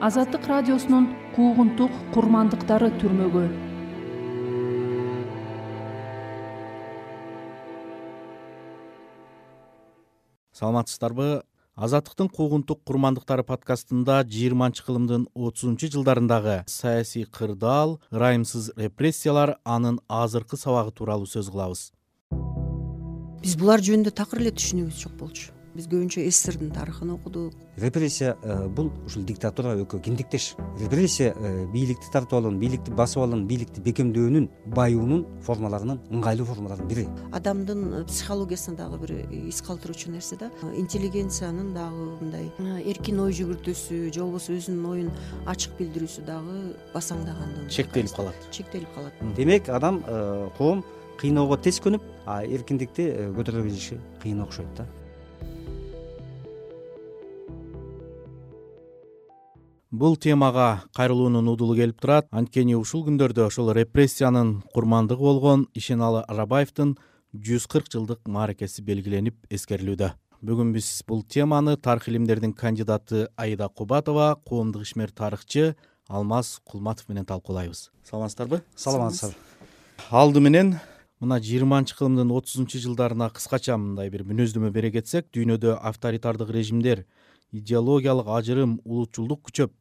азаттык радиосунун куугунтук курмандыктары түрмөгө. Саламатсыздарбы? Азаттыктын куугунтук курмандыктары подкастында жыйырманчы кылымдын отузунчу жылдарындагы саясий кырдаал ырайымсыз репрессиялар анын азыркы сабагы тууралуу сөз кылабыз. Биз булар жөнүндө такыр эле түшүнүгүбүз жок болчу биз көбүнчө сссрдин тарыхын окудук. Репрессия э, бул ушул диктатура экөө кимдиктеш репрессия э, бийликти тартып алуунун бийликти басып алуунун бийликти бекемдөөнүн байуунун формаларынын ыңгайлуу формаларынын бири. Адамдын э, психологиясына дагы бир из калтыруучу нерсе да. Интеллигенциянын дагы мындай эркин ой жүгүртүүсү же болбосо өзүнүн оюн ачык билдирүүсү дагы басаңдаганды чектелип калат. Чектелип калат. Демек адам коом кыйноого тез көнүп а эркиндикти көтөрө билиши кыйын окшойт да бул темага кайрылуунун удулу келип турат. Анткени ушул күндөрдө ошол репрессиянын курмандыгы болгон ишеналы арабаевдин жүз кырк жылдык мааракеси белгиленип эскерилүүдө. Бүгүн биз бул теманы тарых илимдердин кандидаты аида кубатова коомдук ишмер тарыхчы алмаз кулматов менен талкуулайбыз. Саламатсыздарбы? Саламатсыздарбы алды менен мына жыйырманчы кылымдын отузунчу жылдарына кыскача мындай бир мүнөздөмө бере кетсек дүйнөдө авторитардык режимдер идеологиялык ажырым улутчулдук күчөп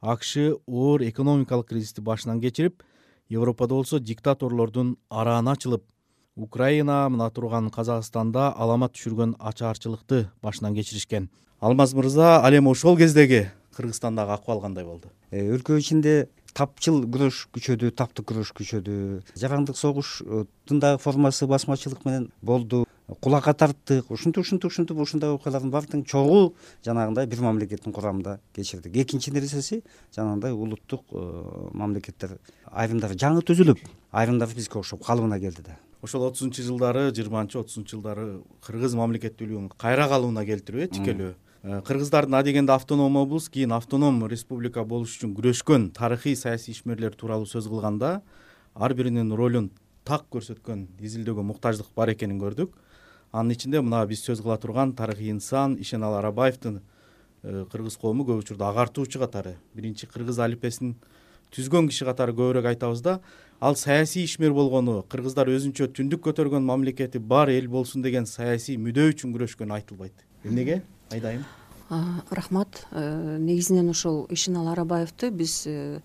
акш оор экономикалык кризисти башынан кечирип европада болсо диктаторлордун арааны ачылып украина мына турган казакстанда аламат түшүргөн ачаарчылыкты башынан кечиришкен. Алмаз мырза ал эми ошол кездеги кыргызстандагы акыбал кандай болду? Э, өлкө ичинде тапчыл күрөш күчөдү таптык күрөш күчөдү жарандык согуштун дагы формасы басмачылык менен болду кулакка тарттык ушинтип ушинтип ушинтип ушундай окуялардын баардыгын чогуу жанагындай бир мамлекеттин курамында кечирдик. Экинчи нерсеси жанагындай улуттук э, мамлекеттер айрымдары жаңы түзүлүп айрымдары бизге окшоп калыбына келди да. Ошол отузунчу жылдары жыйырманчы отузунчу жылдары кыргыз мамлекеттүүлүгүн кайра калыбына келтирүү э тикелөө э, кыргыздардын адегенде автоном облус кийин автоном республика болуш үчүн күрөшкөн тарыхый саясий ишмерлер тууралуу сөз кылганда ар биринин ролун так көрсөткөн изилдөөгө муктаждык бар экенин көрдүк анын ичинде мына биз сөз кыла турган тарыхый инсан ишеналы арабаевдин э, кыргыз коому көп учурда агартуучу катары. Биринчи кыргыз алипесин түзгөн киши катары көбүрөөк айтабыз да. Ал саясий ишмер болгону кыргыздар өзүнчө түндүк көтөргөн мамлекети бар эл болсун деген саясий мүдөө үчүн күрөшкөнү айтылбайт. Эмнеге? Айдайым. Рахмат. Э, негизинен ошол ишеналы арабаевди биз э,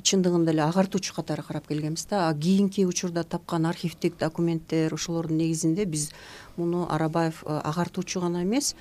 чындыгында эле агартуучу катары карап келгенбиз да. А кийинки учурда тапкан архивдик документтер ошолордун негизинде биз муну арабаев э, агартуучу гана эмес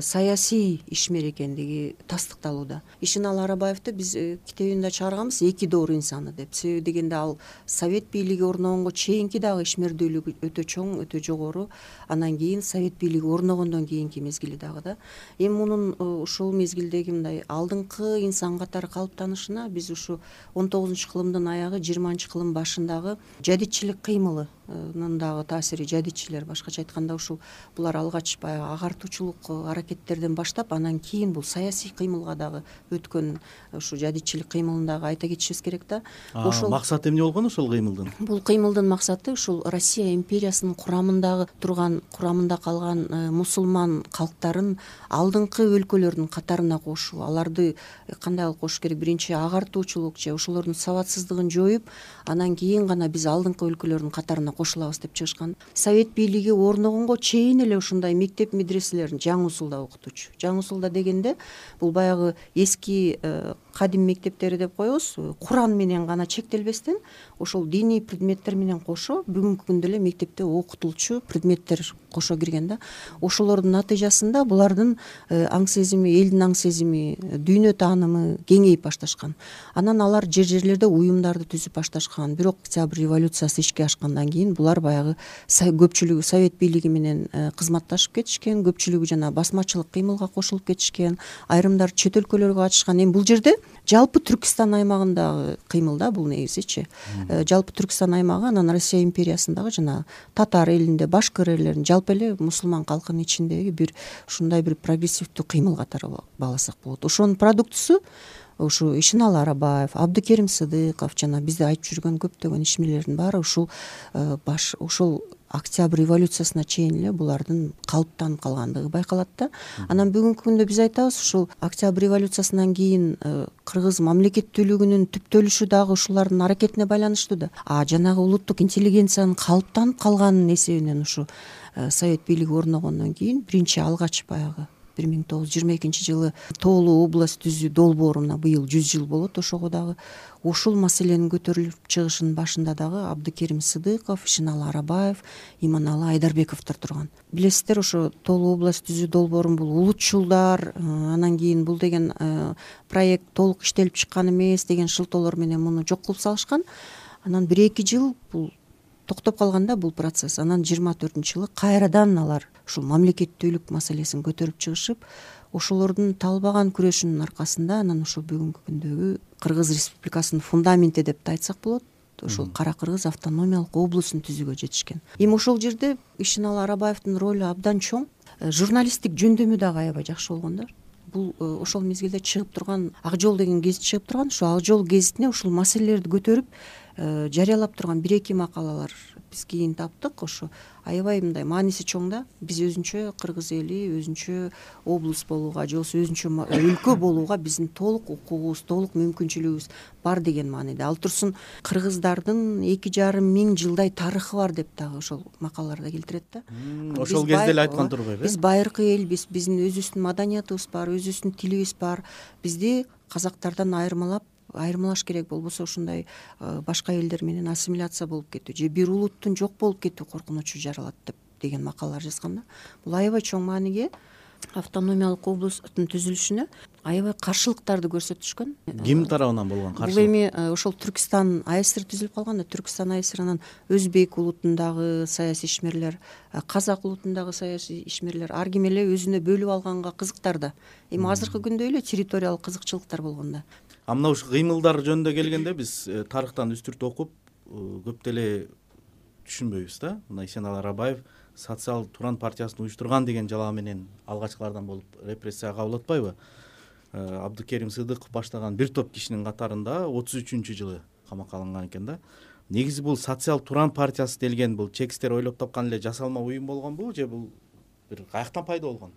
саясий ишмер экендиги тастыкталууда. Ишеналы арабаевди биз э, китебимде чыгарганбыз эки доор инсаны деп. Себеби дегенде ал совет бийлиги орногонго чейинки дагы ишмердүүлүгү өтө чоң өтө жогору. Анан кийин совет бийлиги орногондон кийинки мезгили дагы да. Эми мунун э, ушул мезгилдеги мындай алдыңкы инсан катары калыптанышына биз ушу он тогузунчу кылымдын аягы жыйырманчы кылым башындагы жадидчилик кыймылынын дагы таасири жадидчилер башкача айтканда ушул булар алгач баягы агартуучулук аракеттерден баштап анан кийин бул саясий кыймылга дагы өткөн ушу жадидчилик кыймылын дагы айта кетишибиз керек да. Ошол максаты эмне болгон ошол кыймылдын? Бул кыймылдын максаты ушул россия империясынын курамындагы турган курамында калган э, мусулман калктарын алдыңкы өлкөлөрдүн катарына кошуу аларды кандай кылып кошуш керек? Биринчи агартуучулук же ошолордун сабатсыздыгын жоюп анан кийин гана биз алдыңкы өлкөлөрдүн катарына кошулабыз деп чыгышкан. Совет бийлиги орногонго чейин эле ушундай мектеп медреселерин жаңы усулда окутуучу жаңы усулда дегенде бул баягы эски э, кадим мектептери деп коебуз. Куран менен гана чектелбестен ошол диний предметтер менен кошо бүгүнкү күндө эле мектепте окутулчу предметтер кошо кирген да. Ошолордун натыйжасында булардын э, аң сезими элдин аң сезими дүйнө таанымы кеңейип башташкан. Анан алар жер жерлерде уюмдарды түзүп башташкан. Бирок октябрь революциясы ишке ашкандан кийин булар баягы көпчүлүгү совет бийлиги менен э, кызматташып кетишкен көпчүлүгү жана басмачылык кыймылга кошулуп кетишкен айрымдары чет өлкөлөргө качышкан эми бул жерде жалпы түркистан аймагындагы кыймыл да бул негизичи э, жалпы түркистан аймагы анан россия империясындагы жанагы татар элинде башкыр элдерин жалпы эле мусулман калкынын ичиндеги бир ушундай бир прогрессивдүү кыймыл катары бааласак болот. Ошонун продуктусу ушу ишеналы арабаев абдыкерим сыдыков жана бизде айтып жүргөн көптөгөн ишмерлердин баары ушул э, баш ушул октябрь революциясына чейин эле булардын калыптанып калгандыгы байкалат да. Анан бүгүнкү күндө биз айтабыз ушул октябрь революциясынан кийин э, кыргыз мамлекеттүүлүгүнүн түптөлүшү дагы ушулардын аракетине байланыштуу да. А жанагы улуттук интеллигенциянын калыптанып калганынын эсебинен ушу э, совет бийлиги орногондон кийин биринчи алгач баягы бир миң тогуз жүз жыйырма экинчи жылы тоолуу область түзүү долбооруна быйыл жүз жыл болот ошого дагы ушул маселенин көтөрүлүп чыгышынын башында дагы абдыкерим сыдыков ишеналы арабаев иманалы айдарбековдор турган билесиздер ошо тоолуу область түзүү долбоорун бул улутчулдар э, анан кийин бул деген э, проект толук иштелип чыккан эмес деген шылтоолор менен муну жок кылып салышкан анан бир эки жыл бул токтоп калган да бул процесс анан жыйырма төртүнчү жылы кайрадан алар ушул мамлекеттүүлүк маселесин көтөрүп чыгышып ошолордун талбаган күрөшүнүн аркасында анан ушул бүгүнкү күндөгү кыргыз республикасынын фундаменти деп да айтсак болот ушул кара кыргыз автономиялык облустун түзүүгө жетишкен. Эми ошол жерде ишеналы арабаевдин ролу абдан чоң. Э, журналисттик жөндөмү дагы аябай жакшы болгон да бул э, ошол мезгилде чыгып турган ак жол деген гезит чыгып турган ушул ак жол гезитине ушул маселелерди көтөрүп жарыялап турган бир эки макалалар биз кийин таптык ошо аябай мындай мааниси чоң да. Биз өзүнчө кыргыз эли өзүнчө область болууга же болбосо өзүнчө өлкө болууга биздин толук укугубуз толук мүмкүнчүлүгүбүз бар деген мааниде. Ал турсун кыргыздардын эки жарым миң жылдай тарыхы бар деп дагы ошол макалаларда келтирет да. Ошол кезде эле айткан турбайбы биз байыркы элбиз биздин өзүбүздүн маданиятыбыз бар өзүбүздүн тилибиз бар. Бизди казактардан айырмалап айырмалаш керек болбосо ушундай э, башка элдер менен ассимиляция болуп кетүү же бир улуттун жок болуп кетүү коркунучу жаралат деп деген макалалар жазган да. Бул аябай чоң мааниге автономиялык областтын түзүлүшүнө аябай каршылыктарды көрсөтүшкөн. Ким тарабынан болгон каршылык? бул эми э, ошол түркстан аср түзүлүп калган да түркстан аср анан өзбек улутундагы саясий ишмерлер э, казак улутундагы саясий ишмерлер ар ким эле өзүнө бөлүп алганга кызыктар да. Эми азыркы күндөй эле территориялык кызыкчылыктар болгон да а мына ушул кыймылдар жөнүндө келгенде биз э, тарыхтан үстүрт окуп э, көп деле түшүнбөйбүз да. Мына исеналы арабаев социал туран партиясын уюштурган деген жалаа менен алгачкылардан болуп репрессияга кабыл атпайбы? Э, абдыкерим сыдыков баштаган бир топ кишинин катарында отуз үчүнчү жылы камакка алынган экен да. Негизи бул социал туран партиясы делген бул чекисттер ойлоп тапкан эле жасалма уюм болгонбу же бул бир каяктан пайда болгон?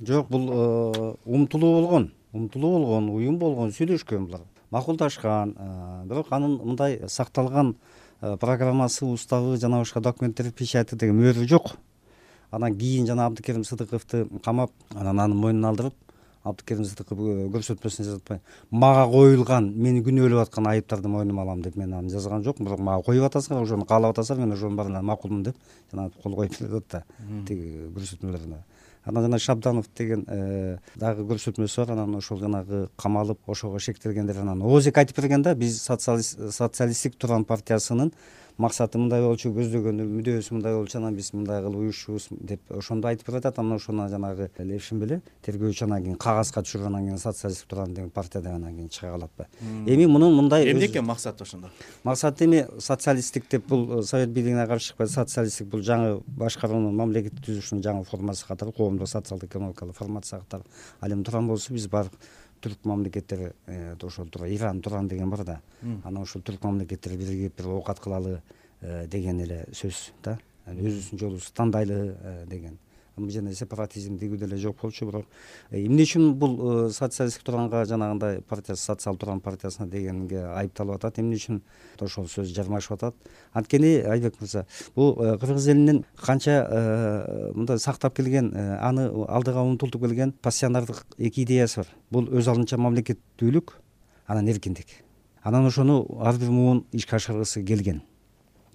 Жок бул умтулуу болгон умтулуу болгон уюм болгон сүйлөшкөн булар. Макулдашкан э, бирок анын мындай сакталган э, программасы уставы жана башка документтери печати деген мөөрү жок. Анан кийин жана абдыкерим сыдыковду камап анан анын мойнуна алдырып абдыкерим сыдыков э, көрсөтмөсүнө жазып атпайбы мага коюлган мени күнөөлөп аткан айыптарды мойнума алам деп мен аны жазган жокмун. Бирок мага коюп атасыңар ошону каалап атасыңар мен ошонун баарына макулмун деп жанагы кол коюп берип атат да тиги көрсөтмөлөрүнө анан жана шабданов деген э, дагы көрсөтмөсү бар анан ошол жанагы камалып ошого шектелгендер анан ооз айтып берген да биз социалисттик туран партиясынын максаты мындай болчу көздөгөнү мүдөөсү мындай болчу анан биз мындай кылып уюшчубуз деп ошондо айтып берип атат анан ошону жанагы левшин беле тергөөчү анан кийин кагазга түшүрүп анан кийин социалисттик туран деген партия анан кийин чыга калатпы. Эми мунун мындай эмне экен максаты ошондо? Максаты эми социалисттик деп бул совет бийлигине каршы чыкпайт социалисттик бул жаңы башкаруунун мамлекет түзүшүнүн жаңы формасы катары коомдук социалдык экономикалык формация катары. Ал эми туран болсо биз баардык түрк мамлекеттери э, ошол иран туран деген бар да. Анан ошол түрк мамлекеттери биригип бир оокат кылалы э, деген эле сөз да. Өзүбүздүн жолубузду тандайлы э, деген жерде сепаратизм тигүү деле жок болчу. Бирок эмне үчүн бул социалисттик туранга жанагындай партия социал туран партиясына дегенге айыпталып атат? Эмне үчүн ошол сөз жармашып атат? Анткени айбек мырза бул кыргыз элинин канча мындай сактап келген аны алдыга умтултуп келген пассионардык эки идеясы бар. Бул өз алдынча мамлекеттүүлүк анан эркиндик. Анан ошону ар бир муун ишке ашыргысы келген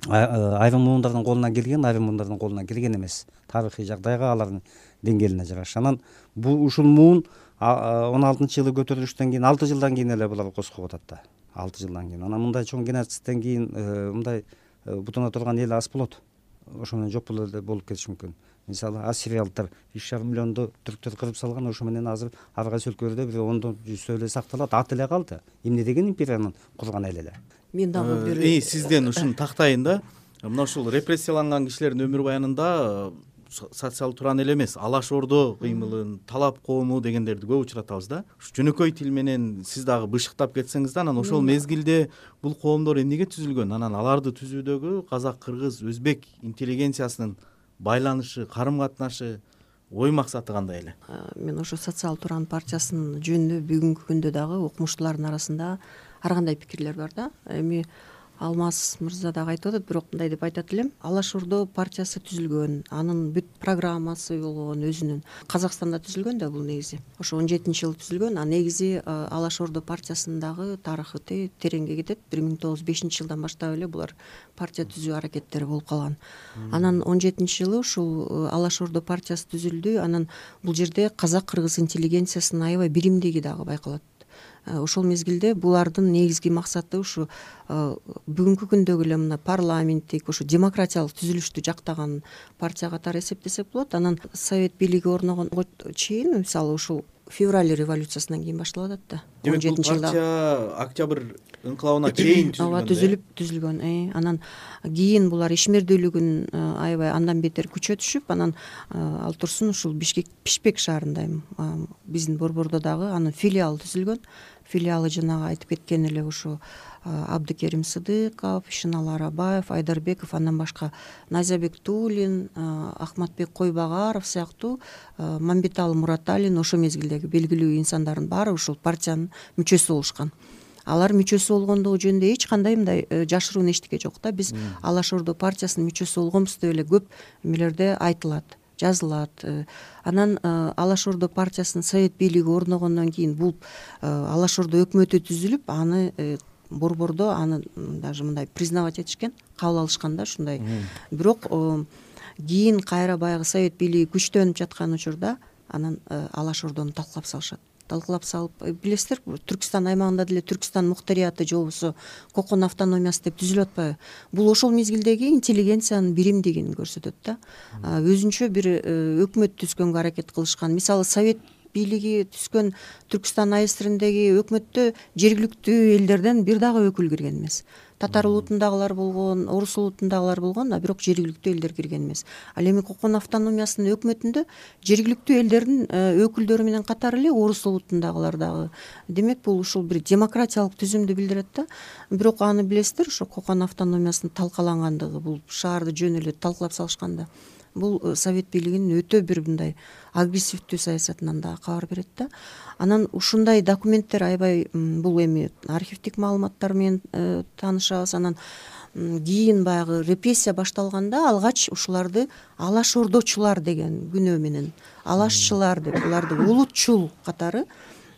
айрым муундардын колунан келген айрым муундардын колунан келген эмес. Тарыхый жагдайга алардын деңгээлине жараша анан бул ушул муун он алтынчы жылы көтөрүлүштөн кийин алты жылдан кийин эле булар коскоп атат да. Алты жылдан кийин. Анан мындай чоң геноцидтен кийин э, мындай э, бутуна турган эл аз болот. Ошо менен жок болуп кетиши мүмкүн. Мисалы ассириялыктар үч жарым миллионду түрктөр кырып салган ошо менен азыр ар кайсы өлкөлөрдө бир ондон жүздөй эле сакталат аты эле калды. Эмне деген империяны курган эл эле мен дагы бир сизден ушуну тактайын да. Мына ушул репрессияланган кишилердин өмүр баянында социалдуу туран эле эмес алаш ордо кыймылын талап коому дегендерди көп учуратабыз да. Ушу жөнөкөй тил менен сиз дагы бышыктап кетсеңиз да анан ошол мезгилде бул коомдор эмнеге түзүлгөн? Анан аларды түзүүдөгү казак кыргыз өзбек интеллигенциясынын байланышы карым катнашы ой максаты кандай эле? Мен ошо социалдуу туран партиясынын жөнүндө бүгүнкү күндө дагы окумуштуулардын арасында ар кандай пикирлер бар да? Эми алмаз мырза дагы айтып атат бирок мындай деп айтат элем. Алаш ордо партиясы түзүлгөн анын бүт программасы болгон өзүнүн. Казакстанда түзүлгөн да бул негизи. Ошо он жетинчи жылы түзүлгөн а негизи алаш ордо партиясынын дагы тарыхы тереңге кетет. Бир миң тогуз жүз бешинчи жылдан баштап эле булар партия түзүү аракеттери болуп калган. Анан он жетинчи жылы ушул алаш ордо партиясы түзүлдү анан бул жерде казак кыргыз интеллигенциясынын аябай биримдиги дагы байкалат. Э, ошол мезгилде булардын негизги максаты ушу э, бүгүнкү күндөгү эле мына парламенттик ушу демократиялык түзүлүштү жактаган партия катары эсептесек болот. Анан совет бийлиги орногонго чейин мисалы ушул февраль революциясынан кийин башталып атат да демек бул партия октябрь ыңкылабына чейин түзүлгөн ооба түзүлүп түзүлгөн э, анан кийин булар ишмердүүлүгүн аябай андан бетер күчө түшүп анан ал турсун ушул бишкек бишпек шаарында эми биздин борбордо дагы анын филиалы түзүлгөн филиалы жанагы айтып кеткен эле ушу абдыкерим сыдыков ишеналы арабаев айдарбеков андан башка найзабек туулин акматбек койбагаров сыяктуу мамбеталы мураталин ошол мезгилдеги белгилүү инсандардын баары ушул партиянын мүчөсү болушкан. Алар мүчөсү болгондугу жөнүндө эч кандай мындай э, жашыруун эчтеке жок да. Биз алаш ордо партиясынын мүчөсү болгонбуз деп эле көп эмелерде айтылат жазылат. Э, анан э, алаш ордо партиясынын совет бийлиги орногондон кийин бул э, алаш ордо өкмөтү түзүлүп аны борбордо аны даже мындай признавать этишкен кабыл алышкан да ушундай. Бирок кийин кайра баягы совет бийлиги күчтөнүп жаткан учурда анан алаш ордону талкалап салышат талкалап салып э, билесиздер түркүстан аймагында деле түркүстан мухтарияты же болбосо кокон автономиясы деп түзүлүп атпайбы бул ошол мезгилдеги интеллигенциянын биримдигин көрсөтөт да. Өзүнчө бир э, өкмөт түзгөнгө аракет кылышкан. Мисалы совет бийлиги түзгөн түркүстан асриндеги өкмөттө жергиликтүү элдерден бир дагы өкүл кирген эмес татар улутундагылар болгон орус улутундагылар болгон а бирок жергиликтүү элдер кирген эмес. Ал эми кокон автономиясынын өкмөтүндө жергиликтүү элдердин э, өкүлдөрү менен катары эле орус улутундагылар дагы. Демек бул ушул бир демократиялык түзүмдү билдирет да. Бирок аны билесиздер ошо кокон автономиясынын талкалангандыгы бул шаарды жөн эле талкалап салышкан да бул э, совет бийлигинин өтө бир мындай агрессивдүү саясатынан дагы кабар берет да. Анан ушундай документтер аябай бул эми архивдик маалыматтар менен э, таанышабыз. Анан кийин баягы репрессия башталганда алгач ушуларды алаш ордочулар деген күнөө менен алашчылар деп буларды улутчул катары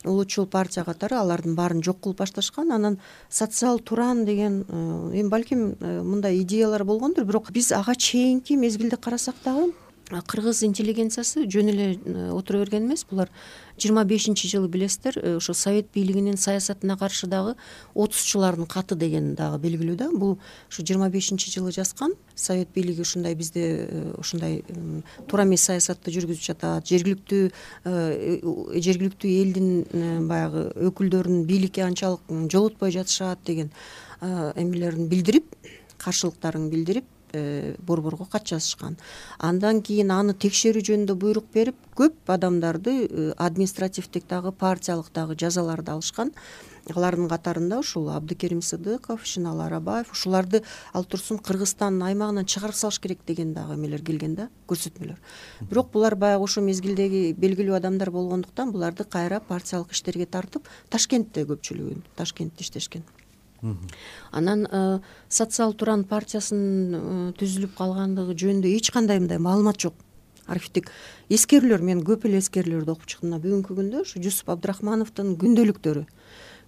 улутчул партия катары алардын баарын жок кылып башташкан. Анан социал туран деген э, эми балким э, мындай идеялар болгондур. Бирок биз ага чейинки мезгилде карасак дагы кыргыз интеллигенциясы жөн эле э, отура берген эмес. Булар жыйырма бешинчи жылы билесиздер э, ошо совет бийлигинин саясатына каршы дагы отузчулардын каты деген дагы белгилүү да. Бул ушу жыйырма бешинчи жылы жазган совет бийлиги ушундай бизде э, ушундай туура эмес саясатты жүргүзүп жатат. Жергиликтүү жергиликтүү элдин баягы өкүлдөрүн бийликке анчалык жолотпой жатышат деген эмелерин билдирип каршылыктарын билдирип Э, борборго кат жазышкан андан кийин аны текшерүү жөнүндө буйрук берип көп адамдарды э, административдик дагы партиялык дагы жазаларды алышкан. Алардын катарында ушул абдыкерим сыдыков ишеналы арабаев ушуларды ал турсун кыргызстандын аймагынан чыгарып салыш керек деген дагы эмелер келген да көрсөтмөлөр. Бирок булар баягы ошол мезгилдеги белгилүү адамдар болгондуктан буларды кайра партиялык иштерге тартып ташкентте көпчүлүгү ташкентте иштешкен анан э, социал туран партиясынын э, түзүлүп калгандыгы жөнүндө эч кандай мындай маалымат жок. Архивдик эскерүүлөр мен көп эле эскерүүлөрдү окуп чыктым. Мына бүгүнкү күндө ушу жусуп абдрахмановдун күндөлүктөрү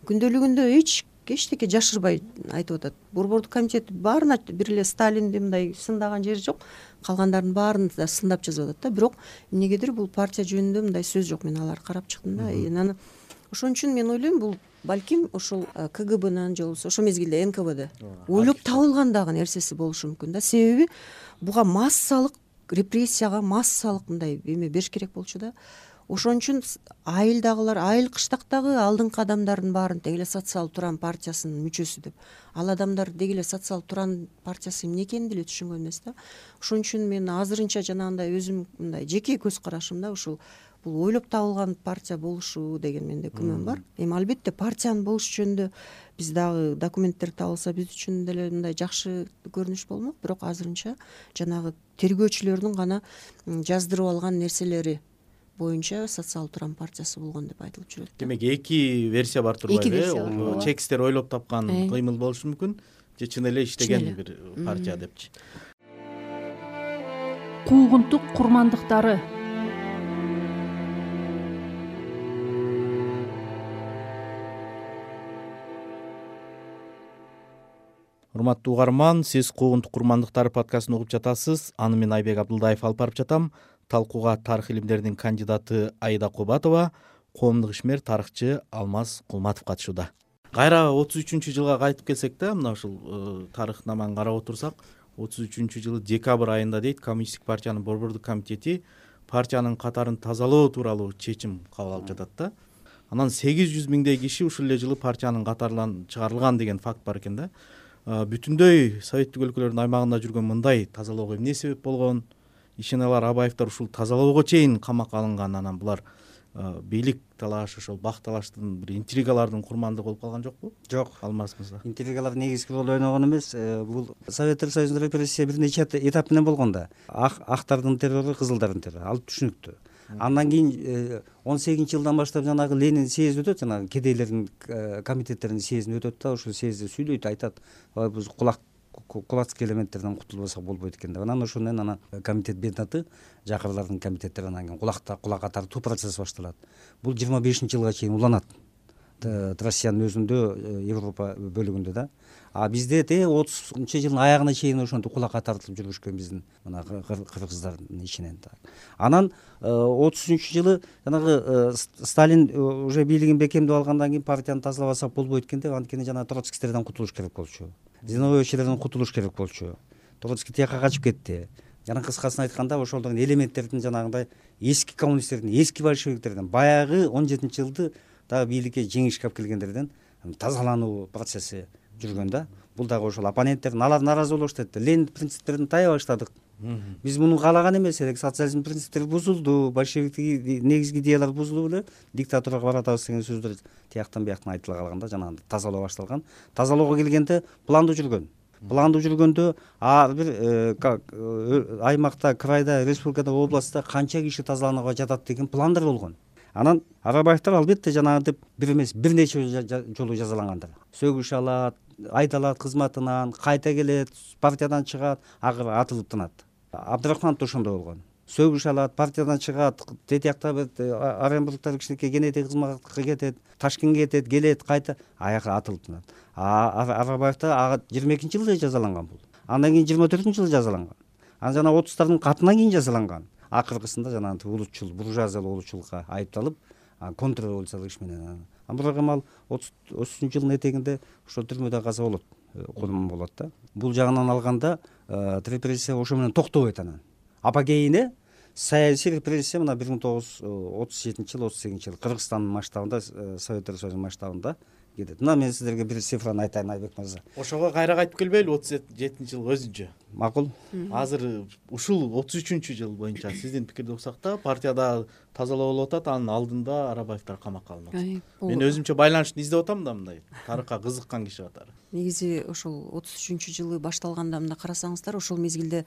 күндөлүгүндө эч эчтеке жашырбай айтып атат. Борбордук комитет баарына бир эле сталинди мындай сындаган жери жок. Калгандардын баарын да сындап жазып атат да. Бирок эмнегедир бул партия жөнүндө мындай сөз жок. Мен аларды карап чыктым да. Анан ошон үчүн мен ойлойм бул балким ушул э, кгбнын же болбосо ошол мезгилде нквд ойлоп табылган дагы нерсеси болушу мүмкүн да. Себеби буга массалык репрессияга массалык мындай эме бериш керек болчу да. Ошон үчүн айылдагылар айыл кыштактагы алдыңкы адамдардын баарын деги эле социал туран партиясынын мүчөсү деп ал адамдар деги эле социал туран партиясы эмне экенин деле түшүнгөн эмес да. Ошон үчүн мен азырынча жанагындай өзүм мындай жеке көз карашым да ушул бул ойлоп табылган партия болушу деген менде күмөн бар. Эми албетте партиянын болушу жөнүндө биз дагы документтер табылса биз үчүн деле мындай жакшы көрүнүш болмок. Бирок азырынча жанагы тергөөчүлөрдүн гана жаздырып алган нерселери боюнча социал туран партиясы болгон деп айтылып жүрөт демек эки версия бар турбайбы эки версия бар, э ооба. чекистер ойлоп тапкан Э. кыймыл болушу мүмкүн. Же чын эле иштеген бир партия депчи. Куугунтук курмандыктары урматтуу угарман сиз куугунтук курмандыктары подкастын угуп жатасыз. Аны мен айбек абдылдаев алып барып жатам. Талкууга тарых илимдеринин кандидаты аида кубатова коомдук ишмер тарыхчы алмаз кулматов катышууда кайра отуз үчүнчү жылга кайтып келсек да мына ушул э, тарыхнаманы карап отурсак отуз үчүнчү жылы декабрь айында дейт коммунисттик партиянын борбордук комитети партиянын катарын тазалоо тууралуу чечим кабыл алып жатат да. Анан сегиз жүз миңдей киши ушул эле жылы партиянын катарынан чыгарылган деген факт бар экен да бүтүндөй советтик өлкөлөрдүн аймагында жүргөн мындай тазалоого эмне себеп болгон? Ишеналар абаевдер ушул тазалоого чейин камакка алынган анан булар бийлик талаш ошол бак талаштын бир интригалардын курмандыгы болуп калган жокпу? Жок. Алмаз мырза интригалар негизги роль ойногон эмес. Э, бул советтер союзунда репрессия бир нече этап менен болгон да. Ак актардын террору кызылдардын террору. Ал түшүнүктүү андан кийин э, он сегизинчи жылдан баштап жанагы ленин съезди өтөт жанагы кедейлердин э, комитеттеринин съездин өтөт да ушул съездде сүйлөйт айтат ой биз кулак кулацкий элементтерден кутулбасак болбойт экен деп анан ошону менен анан комитет бенаты жакырлардын комитеттери анан кийин кулакта кулак катартуу процесси башталат. Бул жыйырма бешинчи жылга чейин уланат россиянын өзүндө э, европа бөлүгүндө да. А бизде тээ отузунчу жылдын аягына чейин ошентип кулакка тартылып жүрүшкөн биздин мына кыр- кыр- кыргыздардын ичинен анан э, отузунчу жылы жанагы э, сталин э, уже бийлигин бекемдеп алгандан кийин партияны тазалабасак болбойт экен деп анткени жанагы троцкистерден кутулуш керек болчу. Зиновьевичтерден кутулуш керек болчу. Троцкий тияка качып кетти. Жана кыскасын айтканда ошолдон элементтердин жанагындай эски коммунисттердин эски большевиктерден баягы он жетинчи жылды дагы бийликке жеңишке алып келгендерден тазалануу процесси жүргөн да. Бул дагы ошол оппоненттердин алар нааразы боло баштайт да ленин принциптерине тая баштадык. Биз муну каалаган эмес элек. Социализм принциптери бузулду. Большевиктик негизги идеялар бузулуп эле. Диктатурага баратабыз деген сөздөр тияктан бияктан айтыла калган да жанагындай тазалоо башталган. Тазалоого келгенде пландуу жүргөн. Пландуу жүргөндө ар бир э, э, аймакта крайда республикада областта канча киши тазаланууга жатат деген пландар болгон анан арабаевдер албетте жанагынтип бир эмес бир нече жолу жазалангандар сөгүш алат айдалат кызматынан кайта келет партиядан чыгат акыры атылып тынат. Абдрахманов да ошондой болгон. Сөгүш алат партиядан чыгат тетиякта бир э, А- оренбургда кичинекей генетик кызматка кетет ташкентке кетет келет кайта аягы атылып тынат. Арабаевда ага жыйырма экинчи жылы жазаланган бул андан кийин жыйырма төртүнчү жылы жазаланган. Анан жана отуздардын катынан кийин жазаланган акыркысында жанагынтип улутчул буржуазиялык улутчулукка айыпталып контрреволюциялык иш менен бирок эми ал отуз отузунчу жылдын этегинде ошол түрмөдө каза болот э, курман болот да. Бул жагынан алганда э, репрессия ошо менен токтобойт анан апогейине саясий репрессия мына бир миң тогуз жүз отуз жетинчи жылы отуз сегизинчи жылы кыргызстандын масштабында э, советтер союзунун масштабында кетет. Мына мен сиздерге бир цифраны айтайын айбек мырза. Ошого кайра кайтып келбейлиби отуз жетинчи жылга өзүнчө. Макул. Азыр ушул отуз үчүнчү жыл боюнча сиздин пикирди уксак да партияда тазалоо болуп атат анын алдында арабаевдер камакка алынып атат Ай, бул. Мен өзүмчө байланышты издеп атам да мындай тарыхка кызыккан киши катары негизи ошол отуз үчүнчү жылы башталганда мындай карасаңыздар ошол мезгилде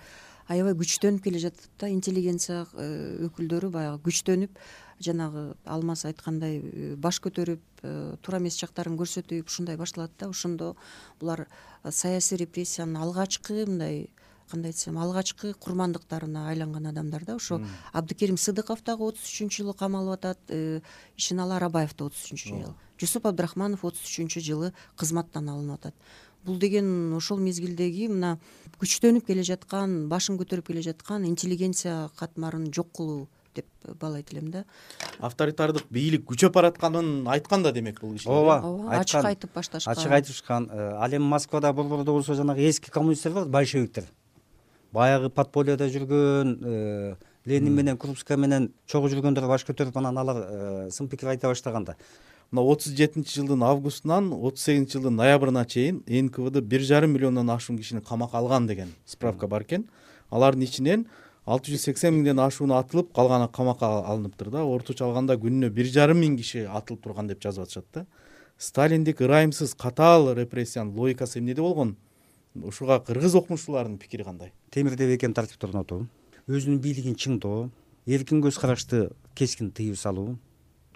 аябай күчтөнүп келе жатат да интеллигенция э, өкүлдөрү баягы күчтөнүп жанагы алмаз айткандай э, баш көтөрүп э, туура эмес жактарын көрсөтүп ушундай башталат да. Ошондо булар э, саясий репрессиянын алгачкы мындай кандай айтсам алгачкы курмандыктарына айланган адамдар да. Ошо абдыкерим сыдыков дагы отуз үчүнчү жылы камалып атат ишеналы арабаев да отуз үчүнчү жылы жусуп абдрахманов отуз үчүнчү жылы кызматтан алынып атат. Бул деген ошол мезгилдеги мына күчтөнүп келе жаткан башын көтөрүп келе жаткан интеллигенция катмарын жок кылуу деп баалайт элем да. Авторитардык бийлик күчөп баратканын айткан да демек бул кишилер ооба ооба ачык айтып башташкан. Ачык айтышкан Э, ал эми москвада борбордо болсо жанагы эски коммунисттер бар большевиктер. Баягы подпольеда жүргөн э, ленин менен крупская менен чогуу жүргөндөр баш көтөрүп анан алар сын пикир айта баштаганда мына отуз жетинчи жылдын августунан отуз сегизинчи жылдын ноябрына чейин нквд бир жарым миллиондон ашуун кишини камакка алган деген справка бар экен. Алардын ичинен алты жүз сексен миңден ашууну атылып калганы камакка алыныптыр да. Орточо алганда күнүнө бир жарым миң киши атылып турган деп жазып атышат да. Сталиндик ырайымсыз катаал репрессиянын логикасы эмнеде болгон? Ушуга кыргыз окумуштууларынын пикири кандай? Темирде бекем тартипти орнотуу өзүнүн бийлигин чыңдоо эркин көз карашты кескин тыюу салуу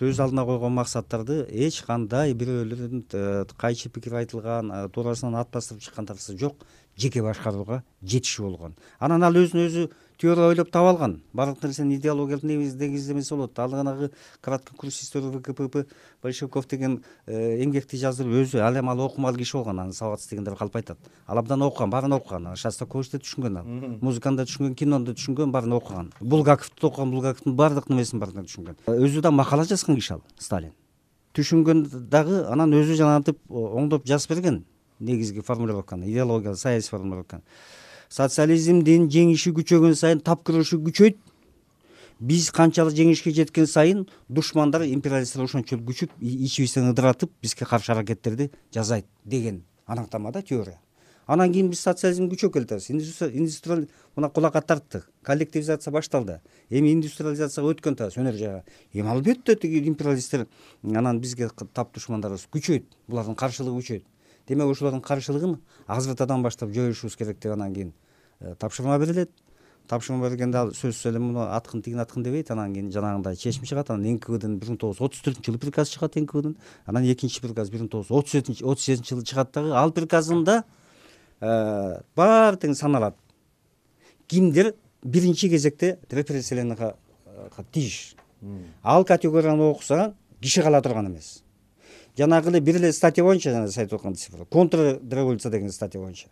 өз алдына койгон максаттарды эч кандай бирөөлөрдүн э, кайчы пикир айтылган э, туурасынан ат бастырып чыккан нерсе жок жеке башкарууга жетишүү болгон. Анан ал өзүн өзү теория ойлоп таап алган. Баардык нерсенин идеологиялык негиздемеси болот. Ал жанагы краткий курс истории вкпп большевиков деген э, эмгекти жаздырып өзү ал эми ал окумал киши болгон. Анын сабатсыздыгын деп калп айтат. Ал абдан окуган баарын окуган. Шостаковичти түшүнгөн ал. Музыканы да түшүнгөн кинону да түшүнгөн баарын окуган. Булгаковду да окуган. Булгаковдун баардык немесин баарын түшүнгөн. Өзү да макала жазган киши ал сталин. Түшүнгөн дагы анан өзү жанагынтип оңдоп жазып берген негизги формулировканы идеологиялык саясий формулировканы социализмдин жеңиши күчөгөн сайын тап күрөшү күчөйт. Биз канчалык жеңишке жеткен сайын душмандар империалисттер ошончолук күчүп ичибизден ыдыратып бизге каршы аракеттерди жасайт деген аныктама да теория. Анан кийин биз социализмди күчөп келатабыз. Мына кулакка тарттык коллективизация башталды. Эми индустриализацияга өткөн атабыз өнөр жайга эми албетте тиги империалисттер анан бизге тап душмандарыбыз күчөйт. Булардын каршылыгы күчөйт демек ошолордун каршылыгын азыртадан баштап жоюшубуз керек деп анан кийин э, тапшырма берилет. Тапшырма бергенде ал сөзсүз эле муну аткын тигин аткын дебейт. Анан кийин жанагындай чечим чыгат. Анан нквдын бир миң тогуз жүз отуз төртүнчү жылы приказы чыгат нквдын анан экинчи приказ бир миң тогуз жүз отуз отуз жетинчи жылы чыгат дагы. Ал приказында э, баары тең саналат. Кимдер биринчи кезекте репрессияланууга тийиш ал категорияны окусаң киши кала турган эмес жанагы эле бир эле статья боюнча жана сиз айтып аткан контр революция деген статья боюнча.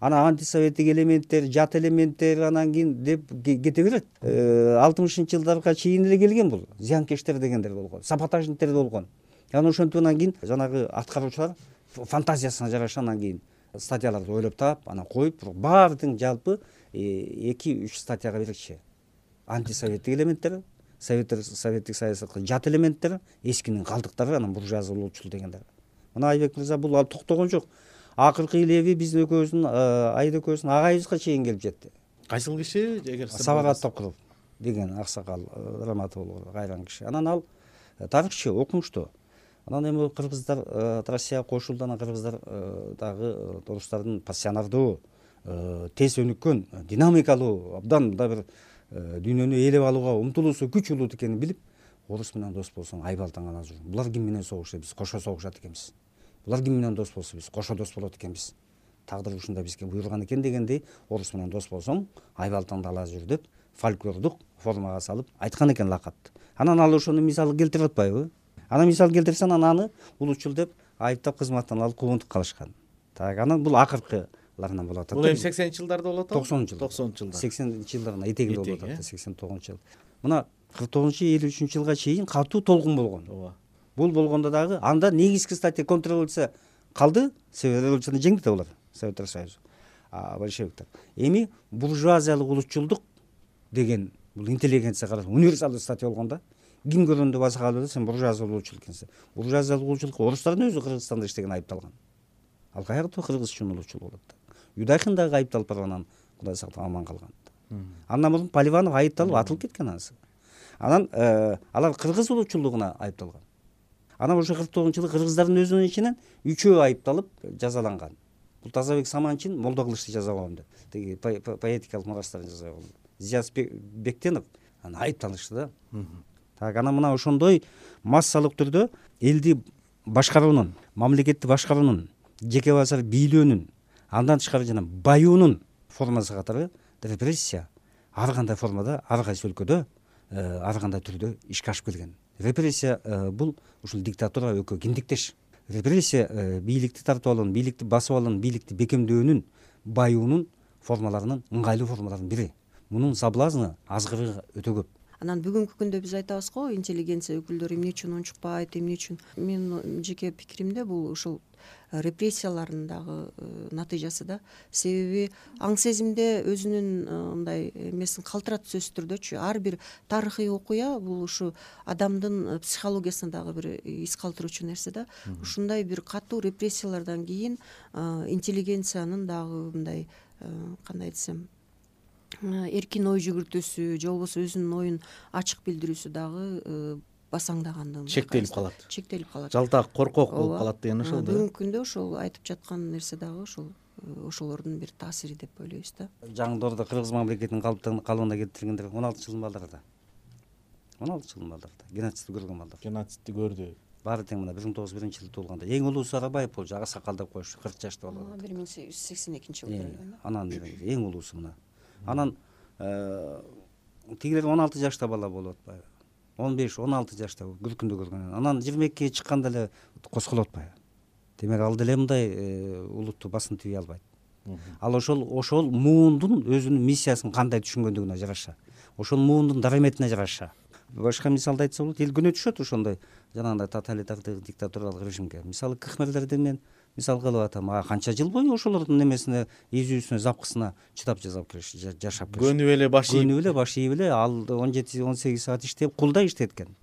Анан антисоветтик элементтер жат элементтер анан кийин деп кете берет. Э, алтымышынчы жылдарга чейин эле келген бул. Зыянкештер дегендер болгон саботажниктер болгон. Анан ошентип анан кийин жанагы аткаруучулар фантазиясына жараша анан кийин статьяларды ойлоп таап анан коюп баары тең жалпы э, эки үч статьяга бирикчи антисоветтик элементтер советтер советтик саясатка жат элементтер эскинин калдыктары анан буржуазия улуучулук дегендер. Мына айбек мырза бул ал токтогон жок. Акыркы леви биздин экөөбүздүн э, айда экөөбүздүн агайыбызга чейин келип жетти. Кайсыл киши? Эгер сабагат токуров деген аксакал э, раматов кайран киши. Анан ал э, тарыхчы окумуштуу анан эми кыргыздар россияга кошулду анан кыргыздар дагы орустардын пассионардуу тез өнүккөн динамикалуу абдан мындай бир дүйнөнү ээлеп алууга умтулуусу күч улут экенин билип орус менен дос болсоң айбалтаң гана жүр булар ким менен согушат биз кошо согушат экенбиз. Булар ким менен дос болсо биз? Кошо дос болот экенбиз. Тагдыр ушундай бизге буйруган экен дегендей орус менен дос болсоң айбалтаңды ала жүр деп фольклордук формага салып айткан экен лакапты анан ал ошону мисал келтирип атпайбы? Анан мисал келтирсе анан аны улутчул деп айыптап кызматтан алып куугунтук кылышкан так анан бул акыркы болуп атат бул эми сексенинчи жылдарда болуп атабы токсонунчу жылдар токсонунчу жылдар. Сексенинчи жылдардын этегинде болуп атат сексен тогузунчу жыл. Мына кырк тогузунчу элүү үчүнчү жылга чейин катуу толкун болгон. Ооба. Бул болгондо дагы анда негизги статья контрреволюция калды себеби революцияны жеңди да булар советтер союзу. Большевиктер. Эми буржуазиялык улутчулдук деген бул интеллигенция кара универсалдуу статья болгон да. Ким көргөндө баса калып эле сен буржуазиялык улутчул экенсиң. Буржуазиялык улуучулукка орустардын өзү кыргызстанда иштеген айыпталган. Ал каякта кыргызчун улутчул болот да юдахин дагы айыпталып барган анан кудай сактап аман калган. Андан мурун поливанов айыпталып атылып кеткен анысы. Анан э, алар кыргыз улуучулдугуна айыпталган. Анан ошо кырк тогузунчу жылы кыргыздардын өзүнүн ичинен үчөө айыпталып жазаланган. Бул тазабек саманчин молдокылычты жазабагам деп. Тиги поэтикалык мурастарын жазабагам зияз бектенов анан айыпталышты да. Так анан мына ошондой массалык түрдө элди башкаруунун мамлекетти башкаруунун жеке базар бийлөөнүн андан тышкары жана баюунун формасы катары репрессия. Ар кандай формада ар кайсы өлкөдө э, ар кандай түрдө ишке ашып келген. Репрессия э, бул ушул диктатура экөө киндиктеш. Репрессия э, бийликти тартып алуунун бийликти басып алуунун бийликти бекемдөөнүн баюунун формаларынын ыңгайлуу формаларынын бири. Мунун соблазны азгырыгы өтө көп анан бүгүнкү күндө биз айтабыз го интеллигенция өкүлдөрү эмне үчүн унчукпайт эмне үчүн? Менин жеке пикиримде бул ушул репрессиялардын дагы э, натыйжасы да. Себеби аң сезимде өзүнүн э, мындай эмесин калтыратат сөзсүз түрдөчү ар бир тарыхый окуя бул ушу адамдын э, психологиясына дагы бир из калтыруучу нерсе да. Ушундай бир катуу репрессиялардан кийин интеллигенциянын дагы мындай кандай десем эркин ой жүгүртүүсү же болбосо өзүнүн оюн ачык билдирүүсү дагы басаңдагандыгын чектелип калат. Чектелип калат. Жалтак коркок болуп калат деген ошол да? Бүгүнкү күндө ошол айтып жаткан нерсе дагы ошол ошолордун бир таасири деп ойлойбуз да. Жаңы доордо кыргыз мамлекетинин калыбына келтирилгендер он алты жылдын балдары да он алты жылдын балдары да геноцидти көргөн балдар геноцидти көрдү. Баары тең мына бир миң тогуз жүз биринчи жылы туулганда эң улуусу арабаев болчу ага сакал деп коюшту кырк жашта болот бир миң сегиз жүз сексен экинчи жылы төрөлгөн да анан эң улуусу мына анан э, тигилер он алты жашта бала болуп атпайбы он беш он алты жашта күркүндө көргөн анан жыйырма экиге чыкканда эле козголуп атпайбы демек ал деле мындай э, улутту басын тийбей албайт. Ал ошол ошол муундун өзүнүн миссиясын кандай түшүнгөндүгүнө жараша. Ошол муундун дараметине жараша. Башка мисалды айтса болот эл күнөтүшөт ошондой жанагындай тоталитардык диктатуралык режимге. Мисалы кхмрлерди мен мисал кылып атам ага канча жыл бою ошолордун эмесине изүүсүнө запкысына чыдап жасап келишти жашап келишти көнүп эле баш ийип. Көнүп эле баш ийип эле ал он жети он сегиз саат иштеп кулдай иштейт экен.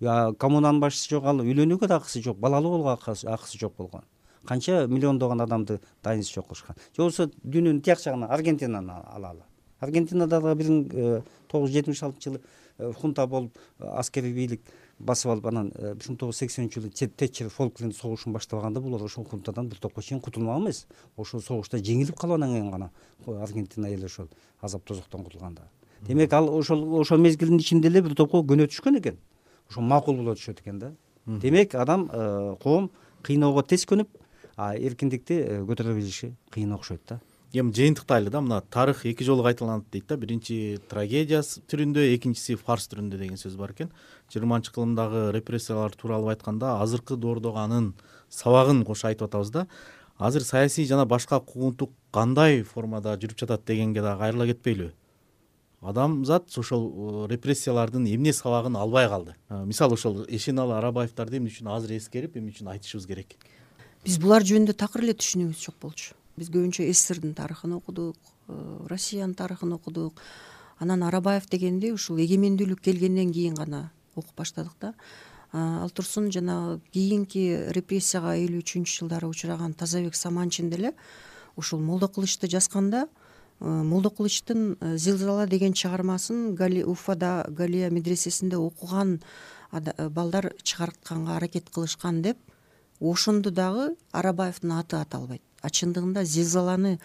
Коммунанын башчысы жок ал үйлөнүүгө да акысы жок балалуу болууга акысы жок болгон. Канча миллиондогон адамды дайынсыз жок кылышкан же болбосо дүйнөнүн тияк жагынан аргентинаны алалы аргентинада дагы бир миң э, тогуз жүз жетимиш алтынчы жылы э, хунта болуп э, аскерий бийлик басып алып анан бир миң тогуз жүз сексенинчи жылы тетчер фолкленд согушун баштабаганда булар ошол хунтадан бир топко чейин кутулмак эмес. Ошол согушта жеңилип калып анан кийин гана аргентина эли ошол азап тозоктон кутулганда. Демек ал ошол ошол мезгилдин ичинде эле бир топко көнөтүшкөн экен. Ошо макул боло түшөт экен да. Демек адам коом кыйноого тез көнүп а эркиндикти көтөрө билиши кыйын окшойт да эми жыйынтыктайлы да мына тарых эки жолу кайталанат дейт да. Биринчи трагедия түрүндө экинчиси фарс түрүндө деген сөз бар экен. Жыйырманчы кылымдагы репрессиялар тууралуу айтканда азыркы доордогу анын сабагын кошо айтып атабыз да. Азыр саясий жана башка куугунтук кандай формада жүрүп жатат дегенге дагы кайрыла кетпейлүбү адамзат ошол э, репрессиялардын эмне сабагын албай калды? Э, мисалы ошол эшеналы арабаевдарды эмне үчүн азыр эскерип эмне үчүн айтышыбыз керек. Биз булар жөнүндө такыр эле түшүнүгүбүз жок болчу биз көбүнчө сссрдин тарыхын окудук э, россиянын тарыхын окудук. Анан арабаев дегенди ушул эгемендүүлүк келгенден кийин гана окуп баштадык да. Ал турсун жанагы кийинки репрессияга элүү үчүнчү жылдары учураган тазабек саманчин деле ушул молдокулычты жазганда э, молдокулычтын э, зилзала деген чыгармасын уфада галия медресесинде окуган балдар чыгартканга аракет кылышкан деп ошондо дагы арабаевдин аты аталбайт а чындыгында зилзаланы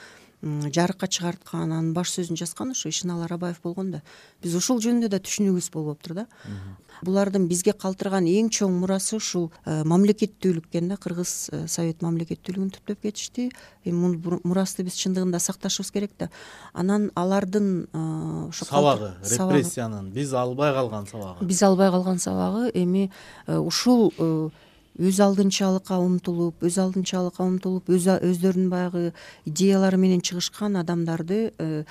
жарыкка чыгарткан анын баш сөзүн жазган ушу эшеналы арабаев болгон да. Биз ошол жөнүндө да түшүнүгүбүз болбоптур да. Булардын бизге калтырган эң чоң мурасы ушул э, мамлекеттүүлүк экен да. Кыргыз э, совет мамлекеттүүлүгүн түптөп кетишти. Эми бул мурасты биз чындыгында сакташыбыз керек да. Анан алардын э, ошо сабагы репрессиянын биз албай калган сабагы. Биз албай калган сабагы. Эми ушул өз алдынчалыкка умтулуп өз алдынчалыкка умтулуп өздөрүнүн баягы идеялары менен чыгышкан адамдарды э,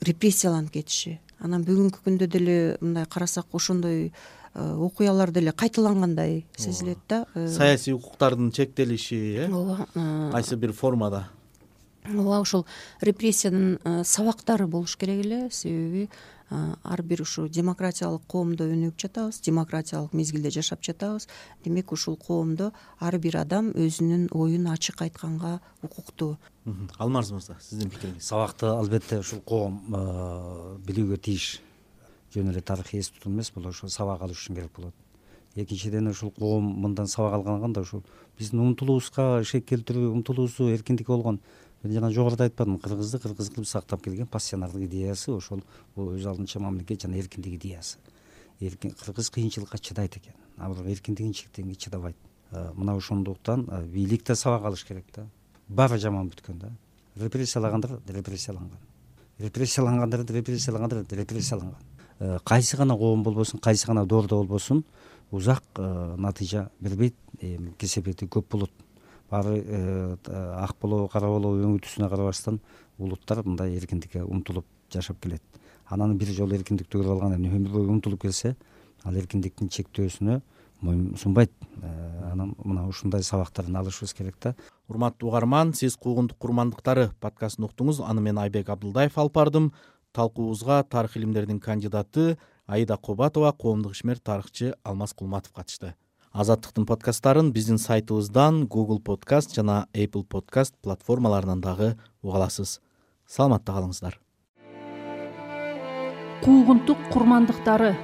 репрессияланып кетиши. Анан бүгүнкү күндө деле мындай карасак ошондой э, окуялар деле кайталангандай сезилет да э. саясий укуктардын чектелиши э? Ооба кайсы бир формада ооба ушул репрессиянын сабактары болуш керек эле. Себеби ар бир ушу демократиялык коомдо өнүгүп жатабыз демократиялык мезгилде жашап жатабыз. Демек ушул коомдо ар бир адам өзүнүн оюн ачык айтканга укуктуу. Алмаз мырза сиздин пикириңиз? Сабакты албетте ушул коом билүүгө тийиш жөн эле тарыхый эс тутум эмес бул ошо сабак алыш үчүн керек болот. Экинчиден ушул коом мындан сабак алганда ушул биздин умтулуубузга шек келтирүү умтулуубузу эркиндикке болгон мен жана жогоруда айтпадымбы кыргызды кыргыз кылып сактап келген пассионардык идеясы ошол бул өз алдынча мамлекет жана эркиндик идеясы. Кыргыз кыйынчылыкка чыдайт экен. А бирок эркиндигин чектегенге чыдабайт. Мына ошондуктан бийлик да сабак алыш керек да. Баары жаман бүткөн да. Репрессиялагандар репрессияланган. Репрессиялангандар репрессияланган. Кайсы гана коом болбосун кайсы гана доордо болбосун узак натыйжа бербейт кесепети көп болот баары э, ак болобу кара болобу өңү түсүнө карабастан улуттар мындай эркиндикке умтулуп жашап келет. Анан бир жолу эркиндикти көрүп алган эми өмүр бою умтулуп келсе ал эркиндиктин чектөөсүнө моюн сунбайт. Анан мына ушундай сабактарын алышыбыз керек да. Урматтуу угарман сиз куугунтук курмандыктары подкастын уктуңуз аны мен айбек абдылдаев алып бардым. Талкуубузга тарых илимдеринин кандидаты аида кобатова коомдук ишмер тарыхчы алмаз кулматов катышты азаттыктын подкасттарын биздин сайтыбыздан google подкаст жана apple подкаст платформаларынан дагы уга аласыз. Саламатта калыңыздар. Куугунтук курмандыктары